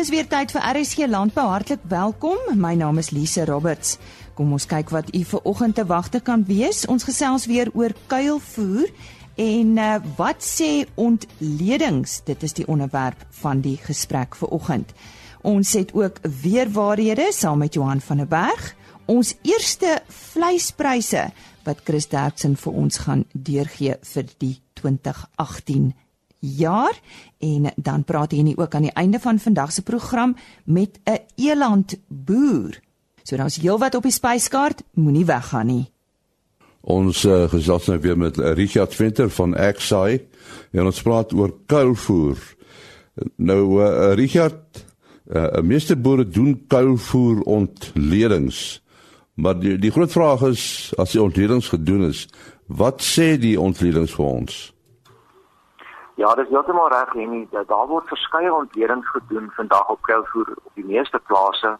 Dis weer tyd vir RSG Landbou. Hartlik welkom. My naam is Lise Roberts. Kom ons kyk wat u vir oggend te wagte kan wees. Ons gesels weer oor kuilvoer en uh, wat sê ontledings? Dit is die onderwerp van die gesprek vir oggend. Ons het ook weer waarhede saam met Johan van der Berg. Ons eerste vleispryse wat Chris Derksen vir ons gaan deurgee vir die 2018 jaar en dan praat hy nie ook aan die einde van vandag se program met 'n eland boer. So daar's heelwat op die spyskaart, moenie weggaan nie. Ons uh, gesels nou weer met Richard Venter van Exai en ons praat oor kuilvoer. Nou uh, Richard, uh, meeste boere doen kuilvoer ontledings. Maar die die groot vraag is as die ontledings gedoen is, wat sê die ontledings vir ons? Ja, dis heeltemal reg en daar word verskeie ontledings gedoen vandag op kuilvoer op die meeste plase.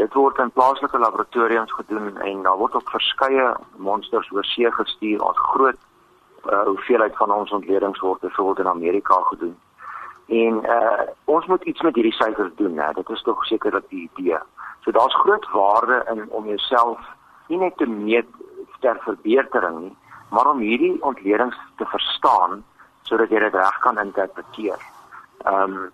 Dit word in plaaslike laboratoriums gedoen en daar word ook verskeie monsters oor see gestuur. Ons groot uh, hoeveelheid van ons ontledings word byvoorbeeld in Amerika gedoen. En uh, ons moet iets met hierdie syfers doen, né? Dit is tog seker dat die idee. So daar's groot waarde in om jouself nie net te meet ter verbetering nie, maar om hierdie ontledings te verstaan sodat jy dit reg kan interpreteer. Ehm um,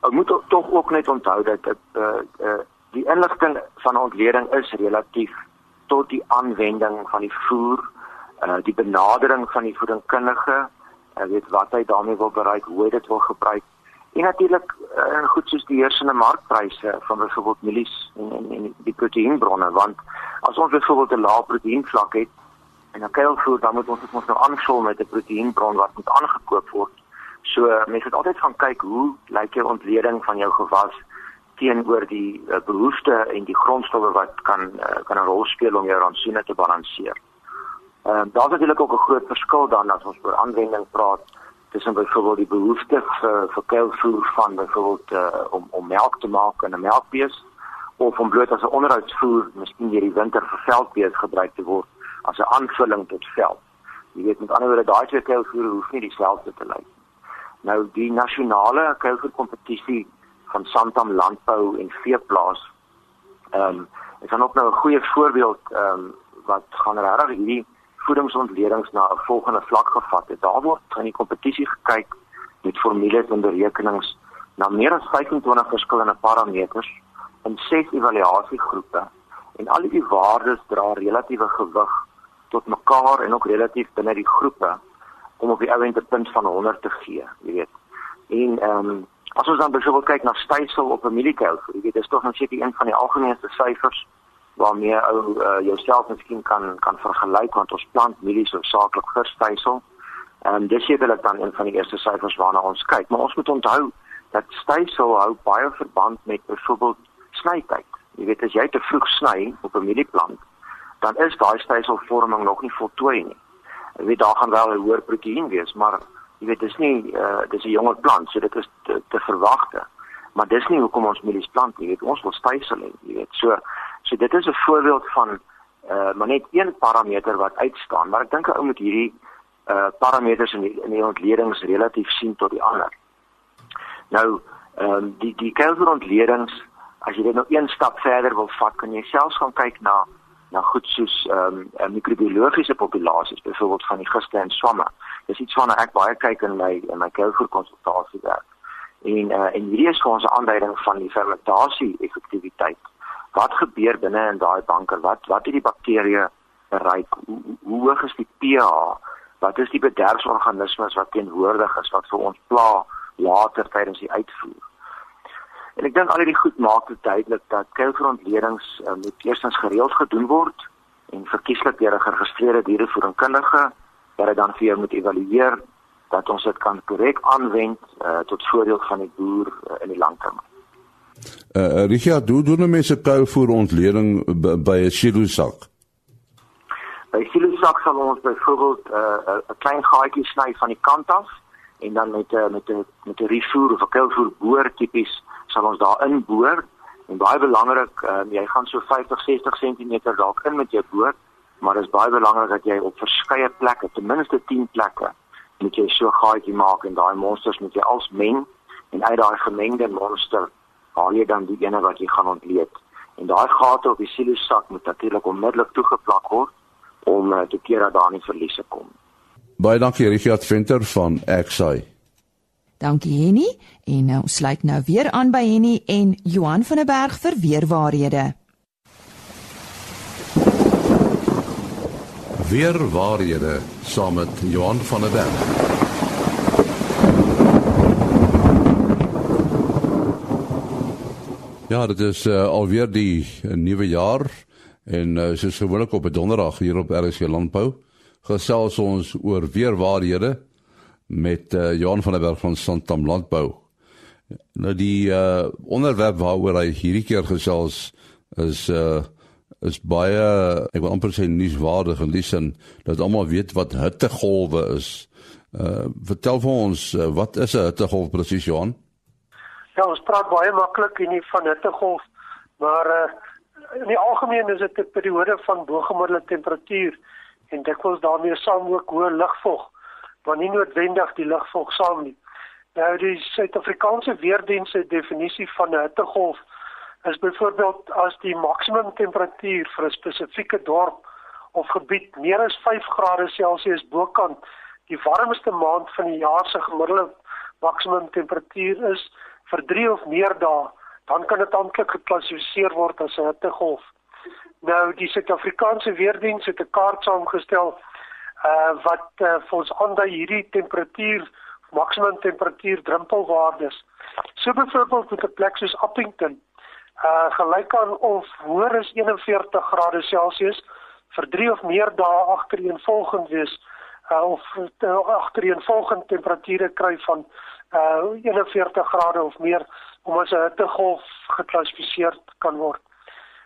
ek moet tog ook net onthou dat dit eh uh, uh, die inligting van ontleding is relatief tot die aanwending van die voer, eh uh, die benadering van die voedingskundige, uh, weet wat hy daarmee wil bereik, hoe dit wil gebruik. En natuurlik uh, goed soos die heersende markpryse van byvoorbeeld mielies en, en en die proteïenbronne want as ons byvoorbeeld 'n lae proteïenvlak het En dan kuilvoer dan moet ons dit mos nou aanvul met 'n proteïenbron wat moet aangekoop word. So mense moet altyd gaan kyk hoe lyk jou ontleding van jou gewas teenoor die uh, behoefte en die grondstowwe wat kan uh, kan 'n rol speel om jou rantsoene te balanseer. Ehm uh, daar's natuurlik ook 'n groot verskil dan as ons oor aanwending praat tussen byvoorbeeld die behoefte vir vir kuilvoer van byvoorbeeld uh, om om melk te maak in 'n melkbees of om bloot as 'n onderhoudsvoer miskien deur die winter vir veldbees gebruik te word as 'n aanvulling tot veld. Jy weet met ander woorde daai twee kuilvoer hoef nie dieselfde te lyk nie. Nou die nasionale kuilvoer kompetisie van Santam Landbou en Veeplaas ehm um, is dan ook nou 'n goeie voorbeeld ehm um, wat gaan regtig hierdie voedingsontledings na 'n volgende vlak gevat het. Daar word in die kompetisie gekyk met formules en berekenings na meer as 25 verskillende parameters in ses evaluasiegroepe en al die waardes dra relatiewe gewig tot mekaar en ook relatief binne die groepe om op die ou end 'n punt van 100 te gee, jy weet. En ehm um, as ons dan byvoorbeeld kyk na stysel op 'n mieliekou, jy weet, dis tog net seker een van die algemeenste syfers waarmee ou uh, jouself miskien kan kan vergelyk want ons plant mielies hoofsaaklik vir stysel. Ehm um, dis sekerlik dan een van die eerste syfers waarna ons kyk, maar ons moet onthou dat stysel hou baie verband met byvoorbeeld snytyd. Jy weet as jy te vroeg sny op 'n mielieplant, dan is daai styselvorming nog nie voltooi nie. Jy weet daar gaan wel 'n hoër proteïen wees, maar jy weet dis nie uh dis 'n jonger plant, so dit is te, te verwagte. Maar dis nie hoekom ons mielies plant nie, jy weet ons wil stysel hê, jy weet. So so dit is 'n voorbeeld van uh maar net een parameter wat uitstaan, maar ek dink 'n ou moet hierdie uh parameters in die, in die ontledings relatief sien tot die ander. Nou ehm um, die die kelderontledings as jy dit nou een stap verder wil vat, kan jy selfs gaan kyk na na goed soos ehm um, mikrobiologiese populasies, byvoorbeeld van die giste en swamme. Dis iets waarna ek baie kyk in my in my kuilvoer konsultasie werk. En uh, en hierdie is vir ons 'n aanduiding van die fermentasie effektiwiteit. Wat gebeur binne in daai banker? Wat wat het die bakterieë bereik? Hoe hoog is die pH? Wat is die bederfsorganismes wat teenwoordig is wat vir ons pla later tydens die uitvoer? En ek dink al hierdie goed maak dit duidelik dat kuilgrondledings uh, moet eerstens gereeld gedoen word en verkieslik deur 'n geregistreerde dierevoedingkundige wat dit dan vir jou moet evalueer dat ons dit kan korrek aanwend uh, tot voordeel van die boer uh, in die langtermyn. Eh uh, Richard, doen doen mense kuilvoer ontleding by 'n silosak? By silosak sal ons byvoorbeeld 'n uh, 'n klein gaatjie sny van die kant af en dan met 'n met 'n met 'n refoer of 'n kuilvoer boor tipies sal ons daarin boor en baie belangrik um, jy gaan so 50 60 cm dalk in met jou boor maar dit is baie belangrik dat jy op verskeie plekke ten minste 10 plekke moet jy so gaatjie maak en daai monsters moet jy als meng en uit daai gemengde monster haal jy dan die ene wat jy gaan ontleed. En daai gate op die silosak moet natuurlik onmiddellik toegeplak word om uh, te keer dat daar nie verliese kom. Baie dankie Richard Venter van Xi. Dankie Henny en nou sluit nou weer aan by Henny en Johan van der Berg vir weer waarhede. Weer waarhede saam met Johan van der Berg. Ja, dit is uh, alweer die uh, nuwe jaar en uh, soos gewoonlik op 'n donderdag hier op RSC Landbou gesels ons oor weer waarhede met uh, Johan van der Berg van Santam Landbou. Nou die uh, onderwerp waaroor hy hierdie keer gesels is uh is baie ek wil amper sê nuuswaardig en lesin dat almal weet wat hittegolwe is. Uh vertel vir ons uh, wat is 'n hittegolf presies Johan? Ja, ons praat baie maklik hier van hittegolf, maar uh in die algemeen is dit 'n periode van bo-gemiddelde temperatuur en dikwels daarmee saam ook hoë lugvog wat nie noodwendig die lugvog saam nie. Nou die Suid-Afrikaanse weerdienste se definisie van 'n hittegolf is byvoorbeeld as die maksimum temperatuur vir 'n spesifieke dorp of gebied meer as 5 grade Celsius bokant die warmste maand van die jaar se gemiddelde maksimum temperatuur is vir 3 of meer dae, dan kan dit amptelik geklassifiseer word as 'n hittegolf. Nou die Suid-Afrikaanse weerdiens het 'n kaart saamgestel uh wat uh, vir ons aandui hierdie temperatuur maksimum temperatuur drempelwaardes. So byvoorbeeld met 'n plek soos Appington uh gelyk aan of hoër as 41 grade Celsius vir 3 of meer dae agtereenvolgend wees uh, of uh, agtereenvolgend temperature kry van uh 41 grade of meer om as 'n hittegolf geklassifiseer kan word.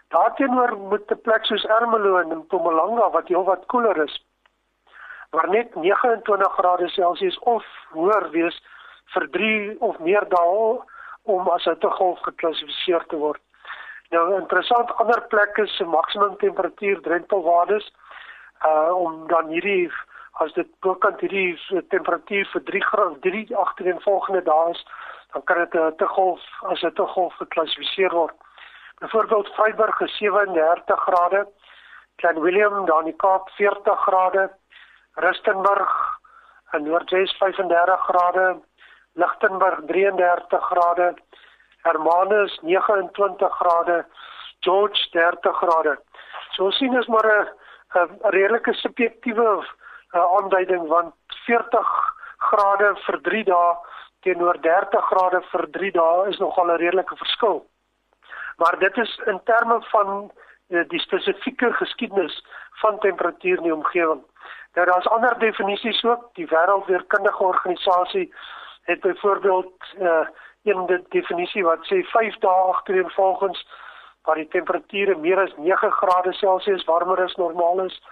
Daarteenoor moet 'n plek soos Ermelo en Mpumalanga wat heelwat koeler is waar net 29 grade Celsius of hoër wees vir 3 of meer dae om as 'n hittegolf geklassifiseer te word. Nou interessant ander plekke se maksimum temperatuur drempelwaardes uh om dan hierdie as dit bokant hierdie temperatuur vir 3 grade 3 agtereenvolgende dae is, dan kan dit 'n hittegolf as 'n hittegolf geklassifiseer word. Byvoorbeeld Vryburg is 37 grade, Klein Willem daar in die Kaap 40 grade, Rustenburg in Noordwes 35 grade, Lichtenburg 33 grade, Hermanus 29 grade, George 30 grade. So ons sien is maar 'n 'n redelike subjektiewe uh, aanduiding want 40 grade vir 3 dae teenoor 30 grade vir 3 dae is nogal 'n redelike verskil. Maar dit is in terme van uh, die spesifieke geskiedenis van temperatuur in die omgewing. Nou daar's ander definisies ook. Die Wêreldweerkundige Organisasie het byvoorbeeld uh een definisie wat sê 5 dae agtereenvolgens waar die temperature meer as 9 grade Celsius warmer as normaal is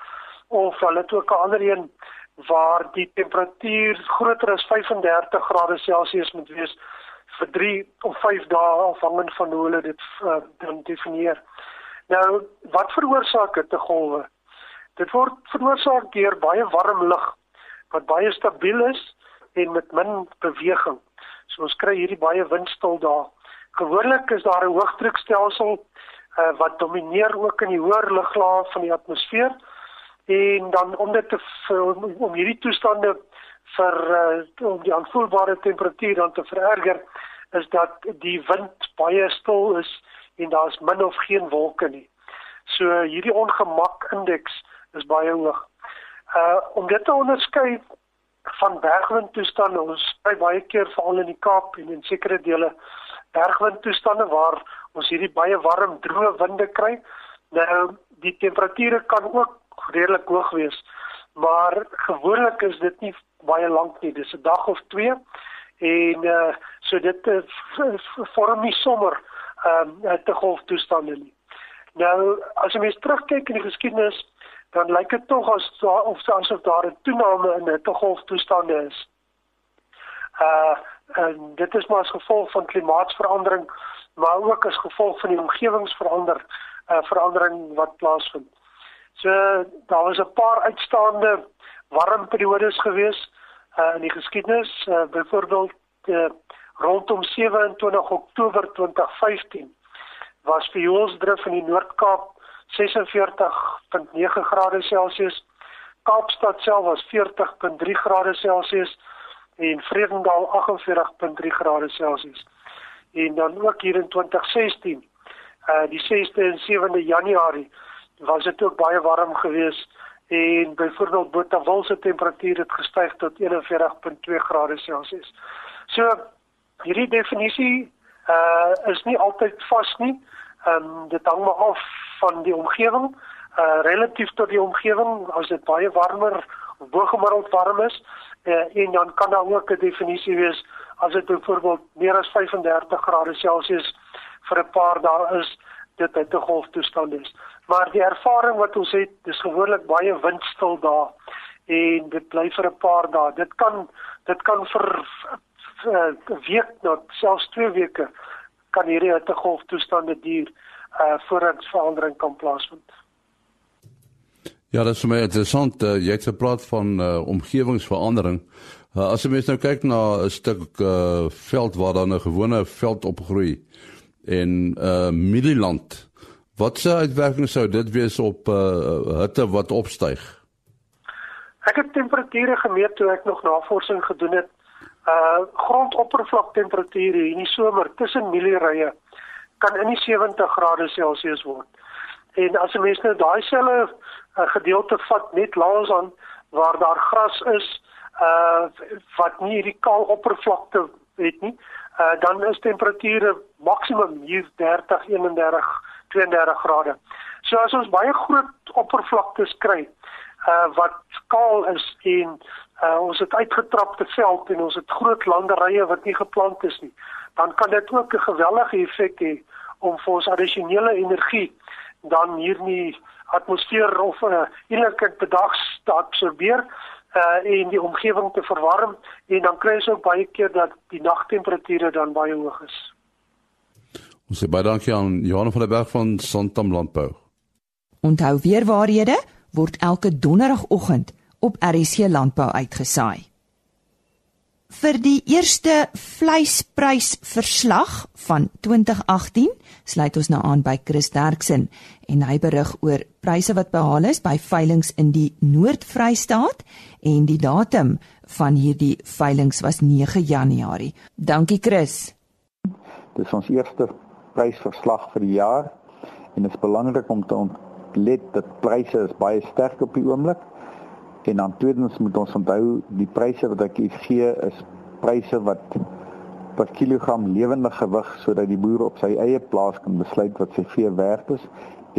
of hulle het ook 'n ander een waar die temperatuur groter as 35 grade Celsius moet wees vir 3 of 5 dae afhangend van hoe hulle dit uh, dan definieer. Nou, wat veroorsaak dit te golwe? Dit word veroorsaak deur baie warm lug wat baie stabiel is en met min beweging. So ons kry hierdie baie windstil daar. Gewoonlik is daar 'n hoëdrukstelsel uh, wat domineer ook in die hoër luglaag van die atmosfeer en dan om dit te om hierdie toestande vir uh, om die aanvoelbare temperatuur dan te vererger is dat die wind baie stil is en daar's min of geen wolke nie. So hierdie ongemak indeks is baie hoog. Uh om dit te onderskei van bergwindtoestande, ons kry baie keer veral in die Kaap en in sekere dele bergwindtoestande waar ons hierdie baie warm droë winde kry. Nou die temperature kan ook redelik hoog wees, maar gewoonlik is dit nie baie lank nie. Dis 'n dag of 2 en uh so dit uh, vorm nie sommer ehm uh, te golftoestande nie. Nou as jy mens terugkyk in die geskiedenis dan lyk dit tog as of asof daar 'n toename in hittegolftoestande is. Uh en dit is maar as gevolg van klimaatsverandering, maar ook as gevolg van die omgewingsverander uh verandering wat plaasvind. So daar was 'n paar uitstaande warm periodes gewees uh in die geskiedenis, uh byvoorbeeld uh Rondom 27 Oktober 2015 was Vioolsdrif in die Noord-Kaap 46.9 grade Celsius. Kaapstad self was 40.3 grade Celsius en Vredendal 48.3 grade Celsius. En dan ook hier in 2016, uh die 6de en 7de Januarie was dit ook baie warm geweest en byvoorbeeld Botawil se temperatuur het gestyg tot 41.2 grade Celsius. So hierdie definisie uh is nie altyd vas nie. Ehm um, dit hang maar af van die omgewing. Uh relatief tot die omgewing, as dit baie warmer of bo-gemiddeld warm is, uh, en dan kan daar ook 'n definisie wees as dit byvoorbeeld meer as 35 grade Celsius vir 'n paar dae is, dit 'n golftoestand is. Maar die ervaring wat ons het, dis gewoonlik baie windstil daar en dit bly vir 'n paar dae. Dit kan dit kan vir 'n week tot selfs 2 weke kan hierdie hittegolftoestande duur uh voordat verandering kan plaasvind. Ja, dit is my interessant. Uh, jy het gepraat van uh omgewingsverandering. Uh, as jy mens nou kyk na 'n stuk uh veld waar dan 'n gewone veld opgroei en uh Middelland Wat se uitwerking sou dit wees op uh hitte wat opstyg? Ek het temperature gemeet toe ek nog navorsing gedoen het. Uh grondoppervlaktemperature in die somer tussen mielierye kan in die 70 grade Celsius word. En as 'n mens nou daai selle uh, gedeelte vat net langs aan waar daar gras is, uh wat nie hierdie kaal oppervlakte het nie, uh dan is temperature maksimum hier 30 31 32 grade. So as ons baie groot oppervlaktes kry uh wat kaal is en uh ons het uitgetrapte veld en ons het groot landerye wat nie geplant is nie, dan kan dit ook 'n geweldige effek hê om vir ons addisionele energie dan hier in die atmosfeer of uh, enige bedag te absorbeer uh en die omgewing te verwarm en dan kry ons ook baie keer dat die nagtemperature dan baie hoog is. Ons sê baie dankie aan Johan van der Berg van Santam Landbou. Onthou weer waarhede word elke donderdagoggend op RC Landbou uitgesaai. Vir die eerste vleisprysverslag van 2018 sluit ons nou aan by Chris Derksen en hy berig oor pryse wat behaal is by veilinge in die Noord-Vrystaat en die datum van hierdie veilinge was 9 Januarie. Dankie Chris. Dis ons eerste prysverslag vir die jaar en dit is belangrik om te ontlet dat pryse is baie sterk op die oomblik. En dan tweedens moet ons onthou die pryse wat ek gee is pryse wat per kilogram lewende gewig sodat die boer op sy eie plaas kan besluit wat sy vee werd is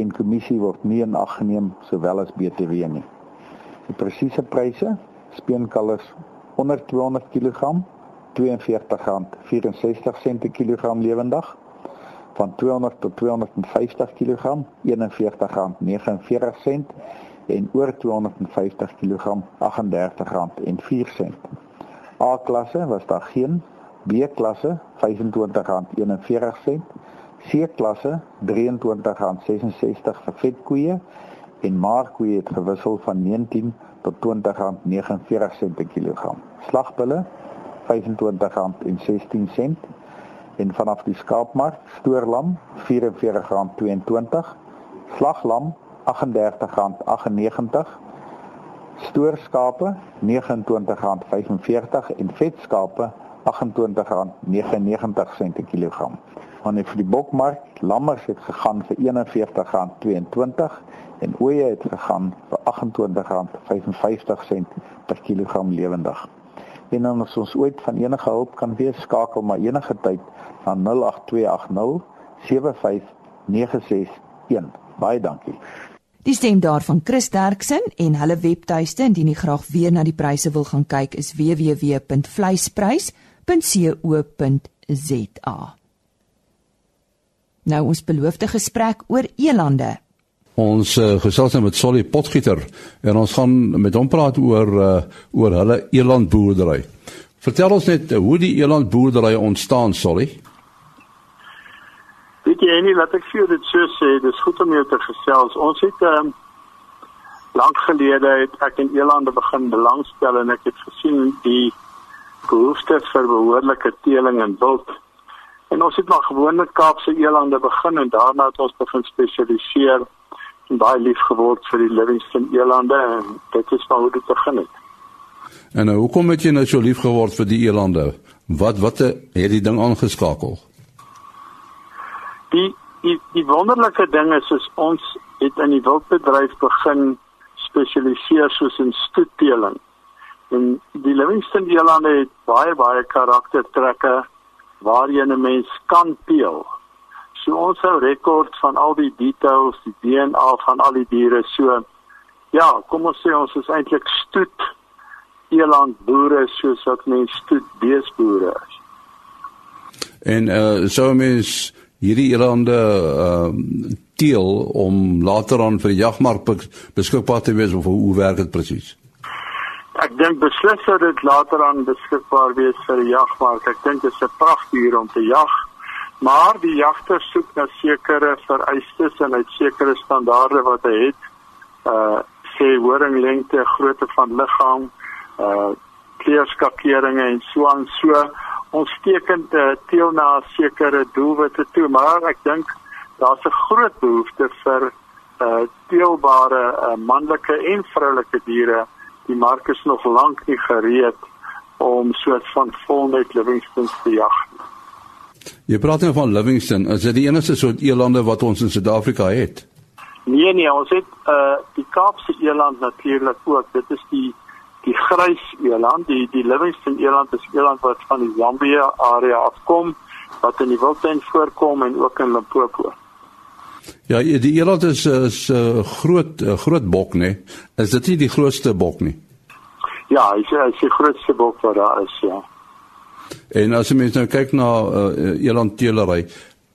en kommissie word nie in ag geneem sowel as BTW nie. Die presiese pryse speenkalvers onder 200 kg R42.64 per kilogram lewendig van 200 tot 250 kg R41.49 en oor 250 kg R38.04. A klasse was daar geen B klasse R25.41 C klasse R23.66 vir vetkoeie en maarkoeie het gewissel van 19 tot R20.49 per kilogram. Slagbulle R25.16 en vanaf die skaapmark stoorlam R44.22 slaglam R38.98 stoorskape R29.45 en vetskape R28.99 per kilogram. Wanneer vir die bokmark lammers het gegaan vir R41.22 en ooe het gegaan vir R28.55 per kilogram lewendig. En as ons ooit van enige hulp kan wees, skakel maar enige tyd na 08280 75961. Baie dankie. Die stem daarvan Chris Derksen en hulle webtuiste indien jy graag weer na die pryse wil gaan kyk is www.vleisprys.co.za. Nou ons beloofde gesprek oor elande. Ons uh, gesels met Solly Potgieter en ons gaan met hom praat oor uh, oor hulle elandboerdery. Vertel ons net uh, hoe die elandboerdery ontstaan, Solly. Weet jy nie wat ek vir dit so sê, dis goed om jou te gesels. Ons het ehm um, lank gelede het ek in Elande begin belangstel en ek het gesien die behoefte vir behoorlike teeling en wild. En ons het maar gewoonlik Kaapse elande begin en daarna het ons begin spesialiseer en baie lief geword vir die Livingston elande en dit is maar hoe dit begin het. En nou, hoekom het jy nou so lief geword vir die elande? Wat wat het die ding aangeskakel? Die die die wonderlike ding is is ons het in die wildbedryf begin spesialiseer soos in stoetteeling. En die Livingston elande het baie baie karaktertrekke waarheen 'n mens kan teel. So ons hou rekord van al die details, die DNA van al die diere. So ja, kom ons sê ons is eintlik stoet eland boere soos wat mense stoet beesboere is. En uh so mens hierdie elande uh teel om later aan vir die jagmark beskikbaar te wees of hoe werk dit presies? Ek dink beslis dat dit later aan beskikbaar wees vir die jagmark. Ek dink dit is 'n pragtige om te jag. Maar die jagter soek na sekere vereistes en uit sekere standaarde wat hy het. Uh sê horinglengte, grootte van liggaam, uh kleurskakeringe en so aan so. Ons teken uh, teel na sekere doelwitte toe, maar ek dink daar's 'n groot behoefte vir uh teelbare uh, manlike en vroulike diere die mark is nog lank nie gereed om soort van volnet Livingston te jag. Jy praat nou van Livingston, is dit die enigste soort elande wat ons in Suid-Afrika het? Nee nee, ons het uh die Kaapse eland natuurlik ook. Dit is die die grys eland, die die Livingston eland is eland wat van die Zambia area afkom wat in die wildtuin voorkom en ook in Limpopo. Ja, die eland is is 'n uh, groot uh, groot bok, né? Nee. Is dit nie die grootste bok nie? Ja, hy sê hy die grootste bok wat daar is, ja. En as jy mens nou kyk na uh, eland teelery,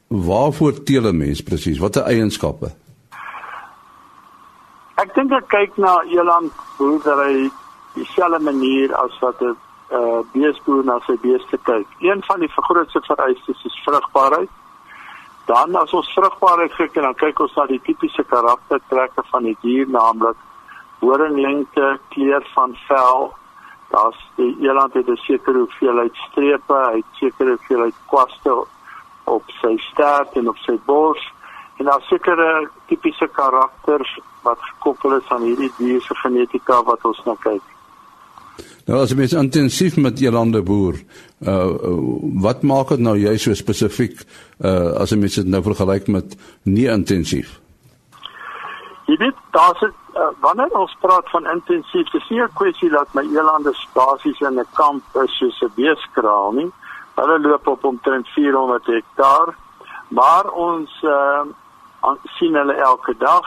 waarvoor teel 'n mens presies? Watter eienskappe? Ek dink ek kyk na eland boerdery dieselfde manier as wat 'n uh, beesboer na sy beeste kyk. Een van die grootste vereistes is vrugbaarheid. Dan as ons vrugbaarheid kyk en dan kyk ons na die tipiese karaktertrekke van die dier, naamlik horinglengte, kleur van vel. Daar's die eland het 'n sekere hoeveelheid strepe, hy het sekere hoeveelheid kwaste op sy stert en op sy bors en daar sekere tipiese karakters wat gekoppel is aan hierdie dier se genetika wat ons nou kyk. Nou as jy mens intensief met elande boer, uh wat maak dit nou jy so spesifiek uh as jy mens dit nou vergelyk met nie intensief? Jy weet, daar's uh, wanneer ons praat van intensief, dis nie 'n kwessie dat my elande basies in 'n kamp is soos 'n beeskraal nie. Hulle loop op omtrent 400 hektaar, maar ons uh sien hulle elke dag.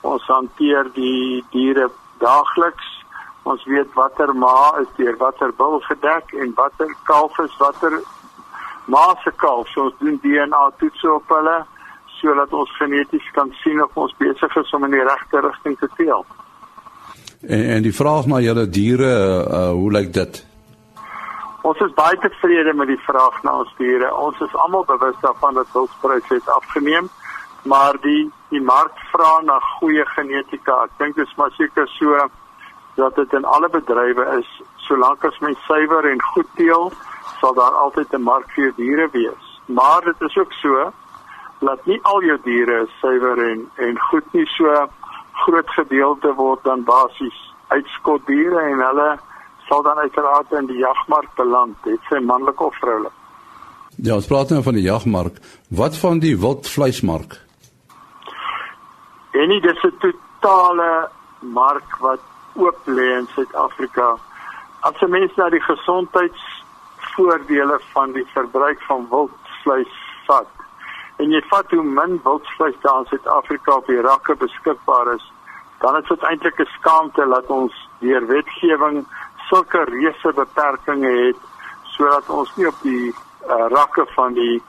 Ons hanteer die diere daagliks Ons weet watter ma is deur watter bil gedek en watter kalf is watter ma se kalf. So ons doen DNA toetse op hulle sodat ons geneties kan sien of ons besig is om in die regte rigting te teel. En, en die vraag na julle diere, uh, hoe lyk dit? Ons is baie tevrede met die vraag na ons diere. Ons is almal bewus daarvan dat wildpryse het afgeneem, maar die die mark vra na goeie genetika. Ek dink dit is maar seker so dat dit in alle bedrywe is solank as mens suiwer en goed teel sal daar altyd 'n mark vir diere wees maar dit is ook so dat nie al jou diere suiwer en en goed nie so groot gedeelte word dan basies uitskot diere en hulle sal dan uiteraard in die jagmark beland dit sê manlik of vroulik Ja, ons praat nou van die jagmark. Wat van die wildvleismark? En dit is 'n totale mark wat oop lê in Suid-Afrika. As 'n mens na die gesondheidsvoordele van die verbruik van wildvleis vat en jy vat hoe min wildvleis daar in Suid-Afrika op die rakke beskikbaar is, dan is dit eintlik 'n skaamte dat ons deur wetgewing sulke reuse beperkings het sodat ons nie op die uh, rakke van die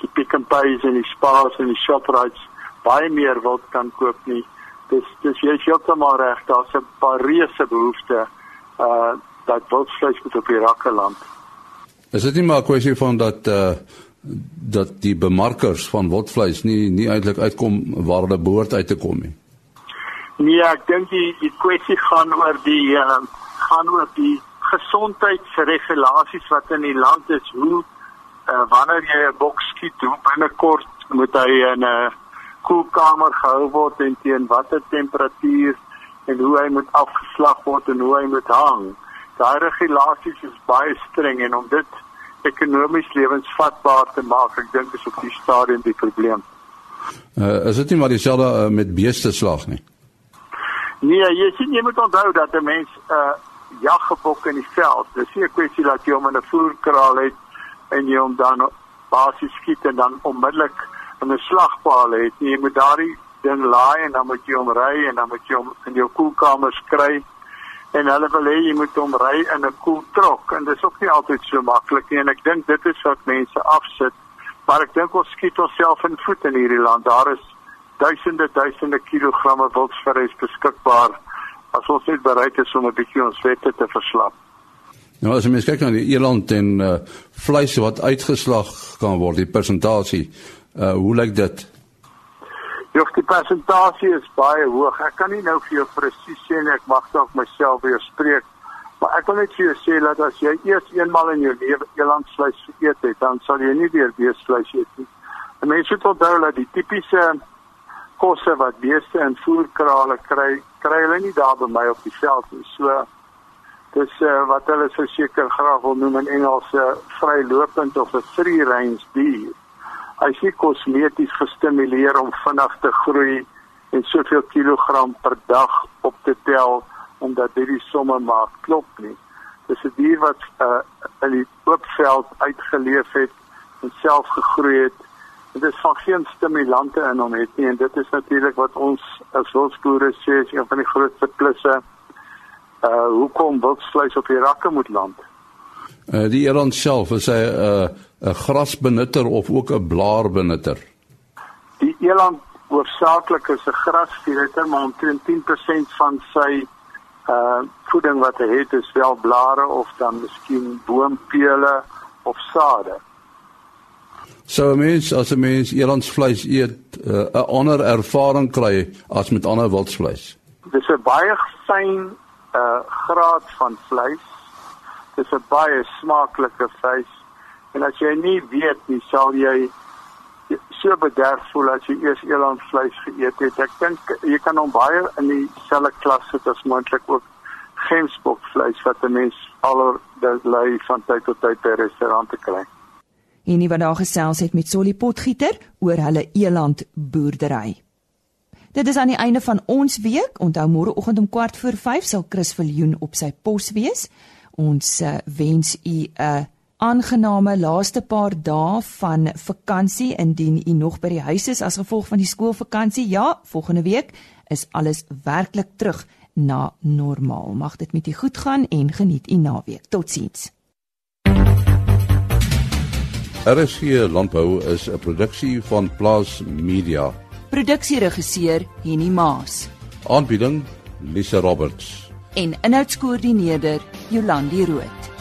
die Pick n Pays en die Spars en die Shoprite baie meer wild kan koop nie dis dis jy is heeltemal reg daar's 'n paar reuse behoefte uh dat wildvleis moet op die rakke land. Is dit nie maar 'n kwessie van dat uh dat die bemarkers van wildvleis nie nie eintlik uitkom waar hulle behoort uit te kom nie. Nee, ek dink die die kwessie gaan oor die uh gaan oor die gesondheidsregulasies wat in die land is hoe uh, wanneer jy 'n bok skiet hoe binnekort moet hy in 'n koelkamer gehou word en teen watter temperatuur en hoe hy moet afgeslag word en hoe hy moet hang. Daai regulasies is baie streng en om dit ekonomies lewensvatbaar te maak, ek dink is op die stadium die probleem. Uh, is dit nie maar dieselfde uh, met beeste slag nie? Nee, jy sien jy moet onthou dat 'n mens 'n uh, jaggebok in die veld, dis nie 'n kwessie dat jy hom in 'n voerkraal het en jy hom dan basies skiet en dan onmiddellik in 'n slagpaal het. Jy moet daardie ding laai en dan moet jy hom ry en dan moet jy hom in jou koelkamer skry en hulle wil hê jy moet hom ry in 'n koeltrok en dit is ook nie altyd so maklik nie. En ek dink dit is wat mense afsit. Maar ek dink ons skiet onsself in voet in hierdie land. Daar is duisende duisende kilogramme wildsvleis beskikbaar. As ons net bereid is om 'n bietjie ons wette te verslap. Nou as jy mens kyk na die eland en uh, vleis wat uitgeslag kan word die persentasie uh, hoe lyk dit Die persentasie is baie hoog. Ek kan nie nou vir jou presies sê nie, ek mag dalk myself weer spreek. Maar ek wil net vir jou sê dat as jy eers eenmal in jou lewe elandsvleis geëet het, dan sal jy nie weer beestevleis eet nie. En mense moet onthou dat die tipiese kosse wat beeste in voerkrale kry, kry hulle nie daar by my op die veld nie. So dis uh, wat hulle so seker graag wil noem in Engels 'n uh, vrylopend of 'n free range dier hy sê kosmeties gestimuleer om vinnig te groei en soveel kilogram per dag op te tel omdat dit die somme maak klop nie. Dis 'n dier wat uh, in die oopveld uitgeleef het en self gegroei het. Dit is van geen stimulante in hom het nie en dit is natuurlik wat ons as wildsboere sê is een van die grootste plusse uh hoekom wildsvleis op die rakke moet land. Uh die eland self is hy uh 'n grasbenutter of ook 'n blaarbenutter? Die eland hoofsaaklik is 'n grasbenutter, maar omtrent 10% van sy uh voeding wat hy het is wel blare of dan miskien boompele of sade. So mens as 'n mens elandsvleis eet, uh, 'n uh, ander ervaring kry as met ander wildsvleis. Dis 'n baie fyn uh graad van vleis. Dis 'n baie smaaklike vleis En as jy nie weet nie, sal jy so bederf voel as jy eers elandvleis geëet het. Ek dink jy kan hom baie in dieselfde klas sit as moontlik ook gemsbokvleis wat 'n mens alor dit lei van tyd tot tyd by restaurante kry. En nie wat daar gesels het met Solly Potgieter oor hulle eland boerdery. Dit is aan die einde van ons week. Onthou môreoggend om 4 voor 5 sal Chris Viljoen op sy pos wees. Ons uh, wens u 'n uh, aangename laaste paar dae van vakansie indien u nog by die huis is as gevolg van die skoolvakansie. Ja, volgende week is alles werklik terug na normaal. Mag dit met u goed gaan en geniet u naweek. Totsiens. RSG Landbou is 'n produksie van Plaas Media. Produksieregisseur Henny Maas. Aanbieding Lisa Roberts. En inhoudskoördineerder Jolandi Root.